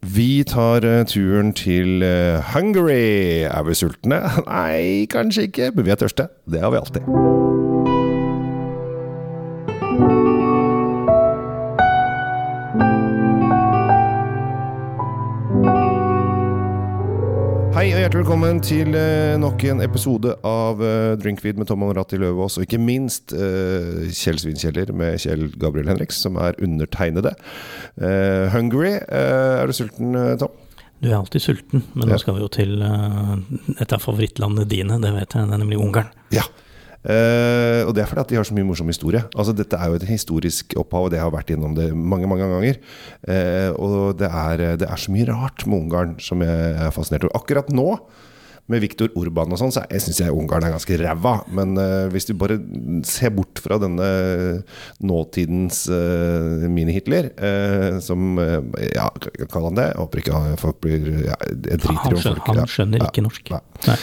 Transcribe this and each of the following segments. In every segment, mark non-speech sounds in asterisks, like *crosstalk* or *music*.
Vi tar eh, turen til eh, Hungary. Er vi sultne? *laughs* Nei, kanskje ikke, men vi er tørste. Det har vi alltid. Velkommen til eh, nok en episode av uh, Drinkweed med Tom Amrati Løvaas, og ikke minst uh, Kjell Svinkjeller med Kjell Gabriel Henriks, som er undertegnede. Uh, Hungary. er du sulten, Tom? Du er alltid sulten, men Ja. nå skal vi jo til et av favorittlandene dine, det vet jeg, det er nemlig Ungarn. Ja. Uh, og det er fordi at de har så mye morsom historie. Altså Dette er jo et historisk opphav, og det har vært gjennom det mange mange ganger. Uh, og det er, det er så mye rart med Ungarn som jeg er fascinert over. Akkurat nå, med Viktor Urban og sånn, så jeg syns jeg Ungarn er ganske ræva. Men uh, hvis du bare ser bort fra denne nåtidens uh, mini-Hitler, uh, som Ja, kall han det. Jeg håper ikke folk blir ja, Jeg driter i om folk han skjønner Ja. ikke norsk. Nei. Nei.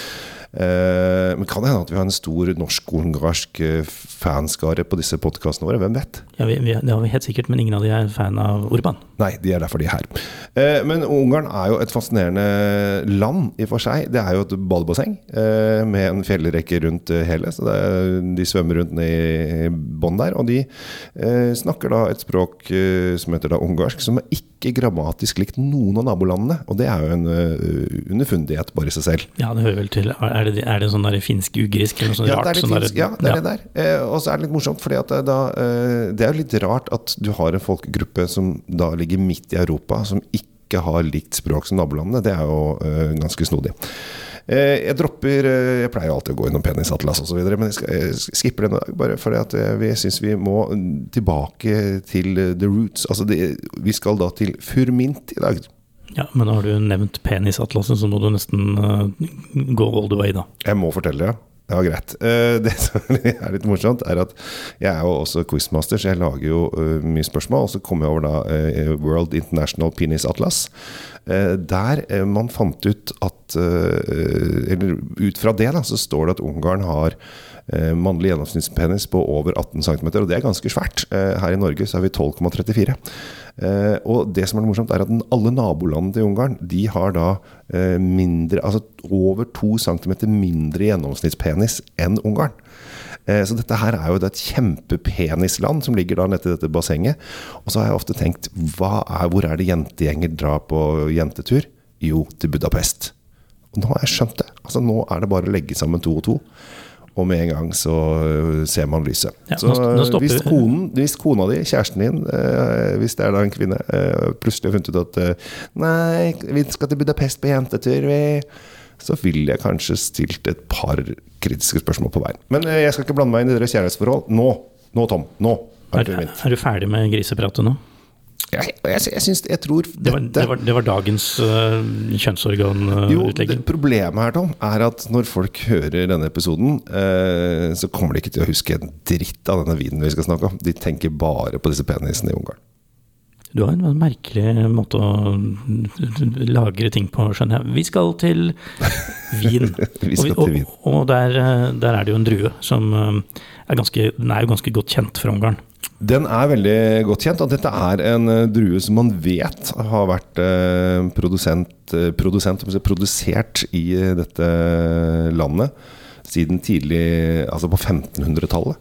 Eh, men kan det hende at vi har en stor norsk-ungarsk eh, fanskare på disse podkastene våre? Hvem vet? Ja, vi, vi, det har vi helt sikkert, men ingen av de er fan av Urban. Nei, de er derfor de er her. Eh, men Ungarn er jo et fascinerende land i og for seg. Det er jo et badebasseng med en fjellrekke rundt hele. Så det er, de svømmer rundt ned i bånn der. Og de snakker da et språk som heter da ungarsk, som er ikke grammatisk likt noen av nabolandene. Og det er jo en underfundighet bare i seg selv. Ja, det hører vel til Er det, er det sånn finsk-ugrisk eller noe sånt Ja, rart? det er sånn der- Ja, det er det der. Eh, og så er det litt morsomt, fordi at det, eh, det er jo litt rart at du har en folkegruppe som da ligger midt i Europa, som ikke har likt språk som nabolandene. Det er jo eh, ganske snodig. Eh, jeg dropper eh, Jeg pleier jo alltid å gå innom penisatlas osv., men jeg, skal, jeg skipper den i dag. Bare fordi at eh, vi syns vi må tilbake til eh, the roots. Altså det, vi skal da til Furmint i dag. Ja, men har du nevnt penisatlaset, så må du nesten uh, gå all the way, da. Jeg må fortelle det. Ja, greit. Eh, Det som *laughs* er litt morsomt, er at jeg er jo også quizmaster, så jeg lager jo eh, mye spørsmål. Og så kom jeg over da World International Penis Atlas. Der man fant ut at Eller ut fra det da, så står det at Ungarn har mannlig gjennomsnittspenis på over 18 cm, og det er ganske svært. Eh, Her i Norge så er vi 12,34. Eh, og det som er morsomt, er at alle nabolandene til Ungarn De har da eh, mindre Altså over 2 cm mindre gjennomsnittspenis enn Ungarn. Eh, så dette her er jo et kjempepenisland som ligger da nede i dette bassenget. Og så har jeg ofte tenkt er, hvor er det jentegjenger drar på jentetur? Jo, til Budapest. Og nå har jeg skjønt det. Altså Nå er det bare å legge sammen to og to. Og med en gang så øh, ser man lyset. Ja, så nå- nå hvis, konen, hvis kona di, kjæresten din, eh, hvis det er da en kvinne, eh, plutselig har funnet ut at eh, Nei, vi skal til Budapest på jentetur, vi. Så ville jeg kanskje stilt et par kritiske spørsmål på veien. Men jeg skal ikke blande meg inn i deres kjærlighetsforhold. Nå, nå Tom. Nå er Er, er du ferdig med grisepratet nå? Jeg, jeg, jeg, synes, jeg tror Det var, det var, det var dagens uh, Jo, det kjønnsorganutlegging. problemet her, Tom, er at når folk hører denne episoden, uh, så kommer de ikke til å huske en dritt av denne vinen vi skal snakke om. De tenker bare på disse penisene i Ungarn. Du har en merkelig måte å lagre ting på, skjønner jeg. Vi skal til vin. *laughs* Vi skal og, til. Og, og der, eh, der er det jo en drue som eh, er ganske, den er jo ganske godt kjent fra Ungarn. Den er veldig godt kjent, og dette er en eh, drue som man vet har vært eh, produsent, eh, produsent produsert i dette landet siden tidlig Altså på 1500-tallet.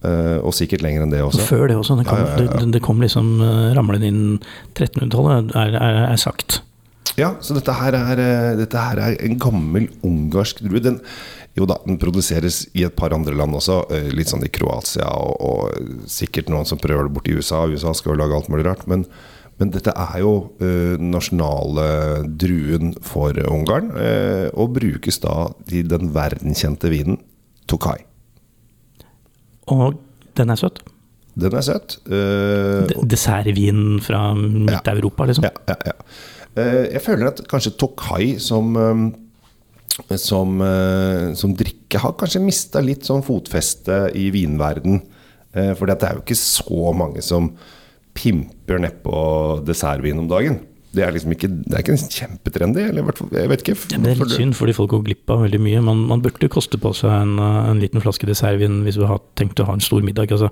Eh, og sikkert lenger enn det også. før det også. Det kom, Ja, ja, ja. Det, det kom liksom ramlende inn 1300-tallet, er, er, er sagt. Ja, så dette her er, dette her er en gammel ungarsk drue. Den, jo da, den produseres i et par andre land også, eh, litt sånn i Kroatia og, og sikkert noen som prøver det borti USA. USA skal jo lage alt mulig rart. Men, men dette er jo eh, den nasjonale druen for Ungarn, eh, og brukes da i den verdenkjente vinen Tokai. Og den er søt. Den er søt. Uh, Dessertvin fra Midt-Europa, liksom. Ja, ja, ja. Eh, Jeg føler at kanskje Tokai som eh, som, eh, som drikke har kanskje mista litt sånn fotfeste i vinverden. For det er jo ikke så mange som pimper nedpå dessertvin om dagen. Det er liksom ikke, det er ikke kjempetrendy, eller hvert jeg vet ikke. Ja, det er litt synd, fordi folk går glipp av veldig mye. Man, man burde koste på seg en, en liten flaske dessertvin hvis du har tenkt å ha en stor middag. Altså,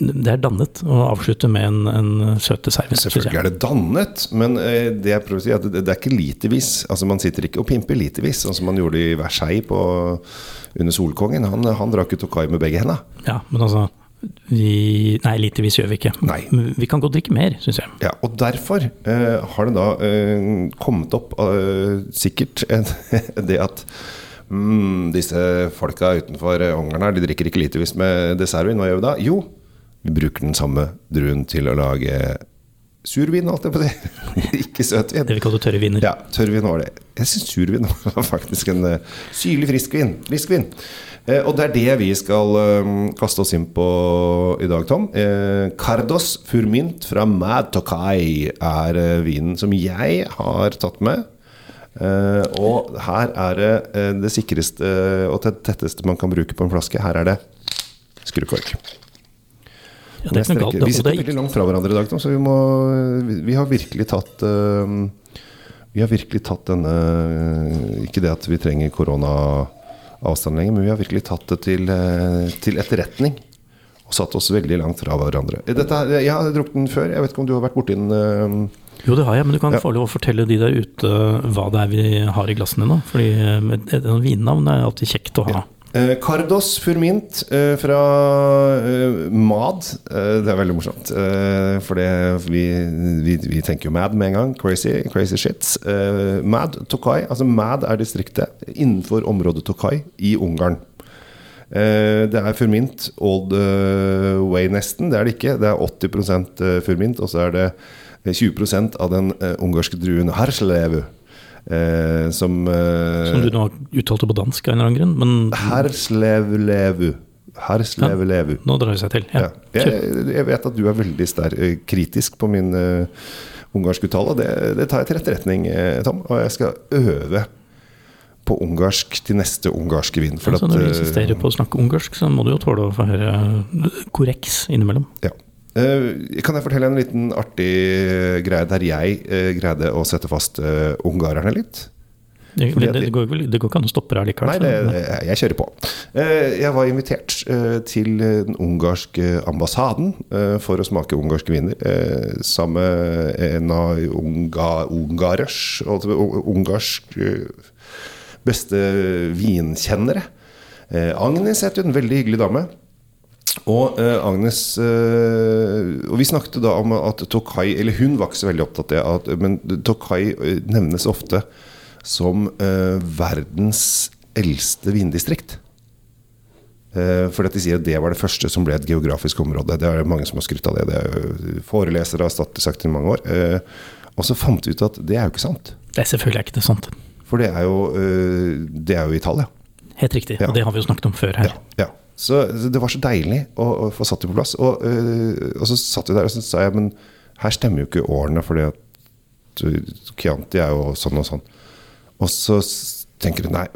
det er dannet å avslutte med en, en søt dessertvin. Selvfølgelig er det dannet, men eh, det jeg prøver å si er at det, det er ikke litervis. Altså Man sitter ikke og pimper litervis, sånn som man gjorde i Versailles på, under Solkongen. Han, han drakk jo Tokai med begge hendene. Ja, men altså vi, Nei, litervis gjør vi ikke. Nei. Vi kan godt drikke mer, syns jeg. Ja, og derfor eh, har det da eh, kommet opp eh, sikkert *laughs* det at mm, disse folka utenfor eh, Ungarn her, de drikker ikke litervis med dessertvin. Hva gjør vi da? Jo, vi bruker den samme druen til å lage survin, holdt jeg på å si. *laughs* ikke søtvin. Det vi kaller tørre viner. Ja, tørrvin var det. Jeg syns survin *laughs* var faktisk en uh, syrlig Frisk vin. Eh, og det er det vi skal eh, kaste oss inn på i dag, Tom. Eh, Cardos Furmint fra Mad Tokai er eh, vinen som jeg har tatt med. Eh, og her er det eh, det sikreste og tett- tetteste man kan bruke på en flaske. Her er det skrukork. Ja, det er ikke noe galt. vi sitter er veldig langt fra hverandre i dag, Tom, så vi må Vi, har virkelig tatt eh, Vi har virkelig tatt denne Ikke det at vi trenger koronaavstand lenger, men vi har virkelig tatt det til, eh, til etterretning. Og satt oss veldig langt fra hverandre. Dette, er- jeg har drukket den før. Jeg vet ikke om du har vært borti den? eh, jo, det har jeg, men du kan Ja. få lov å fortelle de der ute hva det er vi har i glassene nå. Fordi eh, et et vinnavn er alltid kjekt å ha. Eh, Cardos Furmint eh, fra eh, MAD. Eh, det er veldig morsomt. Eh, for det, vi, vi, vi tenker jo MAD med en gang. Crazy, crazy shit. Eh, MAD Tokai. Altså MAD er distriktet innenfor området Tokai i Ungarn. Det er Furmint all the way, nesten. Det er det ikke. Det er 80 eh, Furmint, og så er det 20% av den ungarske druen Harslevu. Eh, som eh, Som du nå uttalte på dansk av en eller annen grunn. Men Herslevlevu. Herslevlevu. nå drar det seg til. Ja. Ja. Jeg, jeg vet at du er veldig ster, eh, kritisk på min uh, ungarske uttale. Det, det tar jeg til etterretning, eh, Tom. Og jeg skal øve på ungarsk til neste ungarske vin. For ja, så når du insisterer på å snakke ungarsk, så må du jo tåle å få høre korreks innimellom. Ja. Eh, kan jeg fortelle en liten artig greie der jeg eh, greide å sette fast eh, ungarerne litt? Det, det, det, går, det går ikke an å stoppe deg likevel. Nei, det, jeg, kjører på. Eh, Jeg var invitert eh, til den ungarske ambassaden eh, for å smake ungarske viner. eh, Sammen med en av unga, ungarers, ungarsk eh, beste vinkjennere. Eh, Agnes het hun, veldig hyggelig dame. Og eh, Agnes eh, Og vi snakket da om at Tokai Eller hun var ikke så veldig opptatt av det, at, men Tokai eh, nevnes ofte som eh, verdens eldste vindistrikt. Eh, fordi at de sier at det var det første som ble et geografisk område. Det er mange som har skrytt av det. det er forelesere har stått sagt i mange år. Eh, og så fant vi ut at det er jo ikke sant. Det er selvfølgelig ikke det sant. For det er jo, det er jo Italia. Helt riktig. Ja. Og det har vi jo snakket om før her. Ja, Ja. Så, så det var så deilig å, å få satt det på plass. Og, øh, og så satt vi der og så sa jeg men her stemmer jo ikke årene, fordi at øh, Chianti er jo sånn og sånn. Og så tenker hun nei,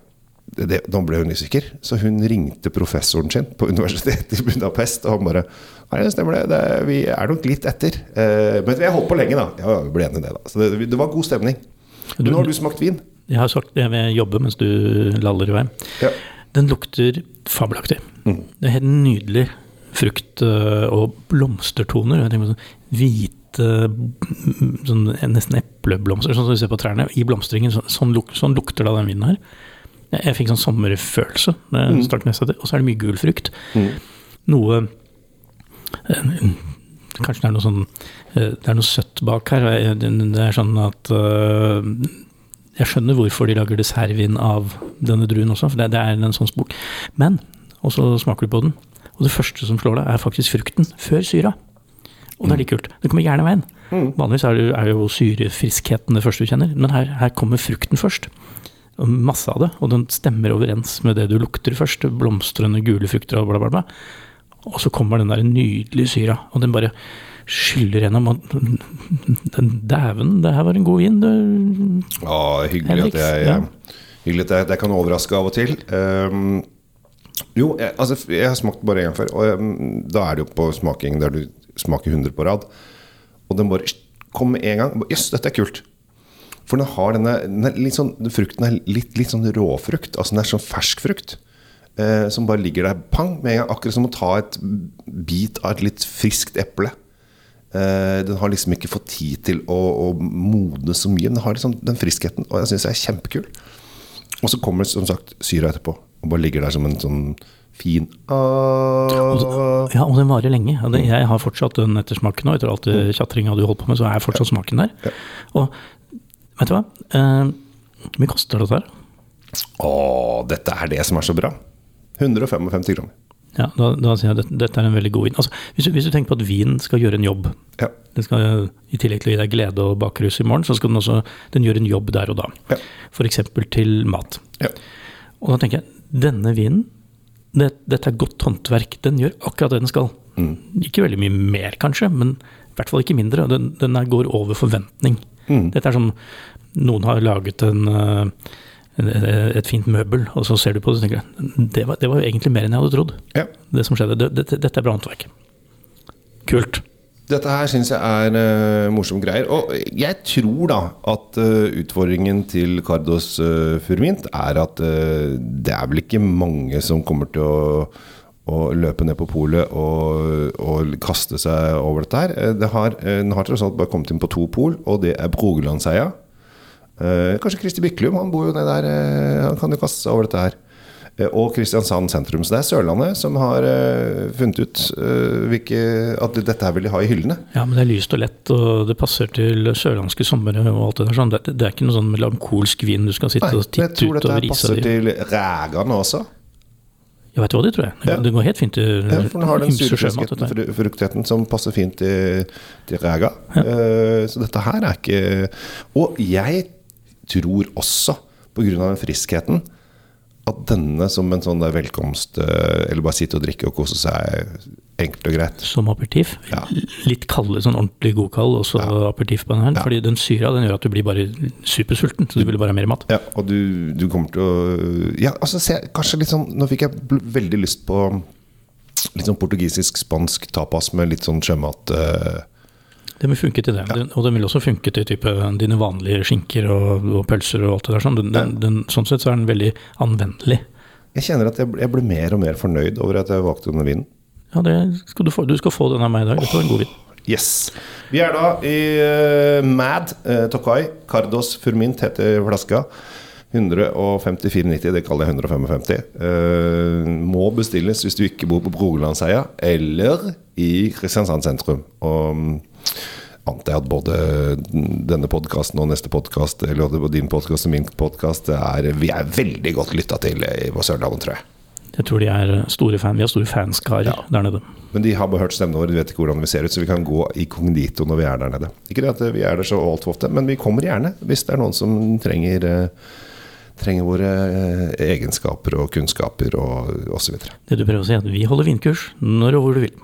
det, nå ble hun usikker. Så hun ringte professoren sin på universitetet i Budapest, og han bare Nei, det stemmer det. det vi er nok litt etter. Eh, men vi har holdt på lenge, da. Ja, vi ble enige i det, da. Så det, det var god stemning. Du- Nå har du smakt vin. Jeg har sagt det ved jobbe mens du laller i vei. Ja. Den lukter fabelaktig. Mm. Det er helt nydelig frukt øh, og blomstertoner. Jeg tenker på sånn hvite, mm, sånn, nesten epleblomster, sånn som du ser på trærne, i blomstringen. Så, sånn, luk, sånn lukter da den vinen her. Jeg, jeg fikk sånn sommerfølelse. neste. Og så er det mye gul frukt. Mm. Noe eh, Kanskje det er noe sånn eh, Det er noe søtt bak her. Det det er sånn at eh, Jeg skjønner hvorfor de lager dessertvin av denne druen også, for det, det er en sånn spor. Men, og så smaker du på den, og det første som slår deg, er faktisk frukten før syra. Og det er litt kult. Det kommer gjerne veien. Vanligvis er det, er jo syrefriskheten det første du kjenner, men her, her kommer frukten først. Og masse av det, og den stemmer overens med det du lukter først. Blomstrende gule frukter og bla, bla, bla. Og så kommer den der nydelige syra, og den bare skyller gjennom. Og dæven, det her var en god vin. du. Ja, hyggelig at jeg, ja. hyggelig at jeg, jeg kan overraske av og til. Um, jo, jeg, altså, jeg har smakt bare én før, og um, da er det jo på smaking der du smaker 100 på rad. Og den bare kom med en gang. Jøss, dette er kult. For den har denne, den er litt sånn, frukten er litt, litt sånn råfrukt. Altså den er sånn fersk frukt. Eh, som bare ligger der pang med en gang. Akkurat som å ta et bit av et litt friskt eple. Eh, den har liksom ikke fått tid til å, å modne så mye. Men den har liksom den friskheten, og jeg syns det er kjempekul. Og så kommer som sagt syra etterpå, og bare ligger der som en sånn fin ah. Ja, og den varer lenge. Jeg har fortsatt den ettersmaken nå, etter alt det tjatringa du holdt på med, så er fortsatt smaken der. Ja. Og vet du hva? Eh, Hvor mye koster dette her? Å, dette er det som er så bra. 155 kroner. Ja, da, da sier jeg at dette, er en veldig god vin. Altså, hvis, du, hvis du tenker på at vin skal gjøre en jobb, Ja. den skal, i tillegg til å gi deg glede og bakrus i morgen, så skal den også den gjøre en jobb der og da. Ja. F.eks. til mat. Ja. Og da tenker jeg, denne vinen, det, dette er godt håndverk. Den gjør akkurat det den skal. Mm. Ikke veldig mye mer, kanskje, men i hvert fall ikke mindre. Den, den går over forventning. Mm. Dette er som noen har laget en, uh, et fint møbel, og så ser du på det og tenker det var, det var jo egentlig mer enn jeg hadde trodd. Ja. Det som skjedde. Det, dette, dette er bra håndverk. Kult. Dette her syns jeg er uh, morsomme greier. Og jeg tror da at uh, utfordringen til Cardos uh, Furmint er at uh, det er vel ikke mange som kommer til å, å løpe ned på polet og, og kaste seg over dette her. Eh, Det har, eh, den har tross alt bare kommet inn på to pol, og det er Brogelandseia. Eh, kanskje Kristi Byklum, han bor jo nede der. eh, han kan jo kaste seg over dette her. Eh, Og Kristiansand sentrum. Så det er Sørlandet som har funnet ut hvilke, at dette her vil de ha i hyllene. Ja, men det er lyst og lett, og det passer til sørlandske somre og alt det der. Sånn. Det, er ikke noe sånn melankolsk vin du skal sitte Nei, og titte jeg over tror dette Jeg her dette passer di. til rægane også. Ja, vet du hva, det tror jeg. Det, Ja. det går helt fint til Ja, for den har den fru- fruktigheten som passer fint til, til ræga. Eh, så dette her er ikke Og jeg tror også, på grunn av den friskheten, at denne som en sånn velkomst eh, Eller bare sitte og drikke og kose seg, enkelt og greit. Som aperitiff. Ja. Litt kalde, sånn ordentlig godkald, også ja. aperitiff på den her. Ja. Fordi den syra den gjør at du blir bare supersulten, så du vil bare ha mer mat. Ja, og du, du kommer til å Ja, altså se, kanskje litt sånn Nå fikk jeg veldig lyst på litt sånn portugisisk-spansk tapas med litt sånn sjømat eh, Det vil funke til det. Den, og den vil også funke til type dine vanlige skinker og, og pølser og alt det der. Sånn. Den, den, den, sånn sett så er den veldig anvendelig. Jeg kjenner at jeg, jeg blir mer og mer fornøyd over at jeg valgte denne vinen. Ja, det skal du, få, du skal få den av meg i dag. Var en god vin. Yes. Vi er da i uh, Mad uh, Tokai. Cardos Furmint heter flaska. 154,90. Det kaller jeg 155. Uh, må bestilles hvis du ikke bor på Brogelandseia eller i Kristiansand sentrum. Og mm, antar jeg at både denne podkasten og neste podkast, eller både din podkast og min podkast, Vi er veldig godt lytta til på Sørlandet, tror jeg. Jeg tror de er store fan. Vi har store fanskarer Ja. der nede. Men de har bare hørt stemmen vår, de vet ikke hvordan vi ser ut, så vi kan gå i kognito når vi er der nede. Ikke det at vi er der så altfor ofte, men vi kommer gjerne hvis det er noen som trenger, eh, trenger våre eh, egenskaper og kunnskaper og osv. Det du prøver å si, er at vi holder vindkurs når og hvor du vil.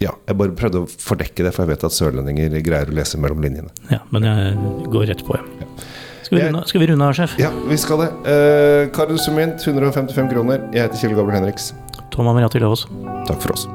Ja, jeg bare prøvde å fordekke det, for jeg vet at sørlendinger greier å lese mellom linjene. Ja, men jeg går rett på, ja. Skal vi runde, skal vi runde av, sjef? Ja, vi skal det. Uh, Kardus Sumint, 155 kroner. Jeg heter Kjell Gabriel Henriks. Tom Amiriati Lavås. Takk for oss.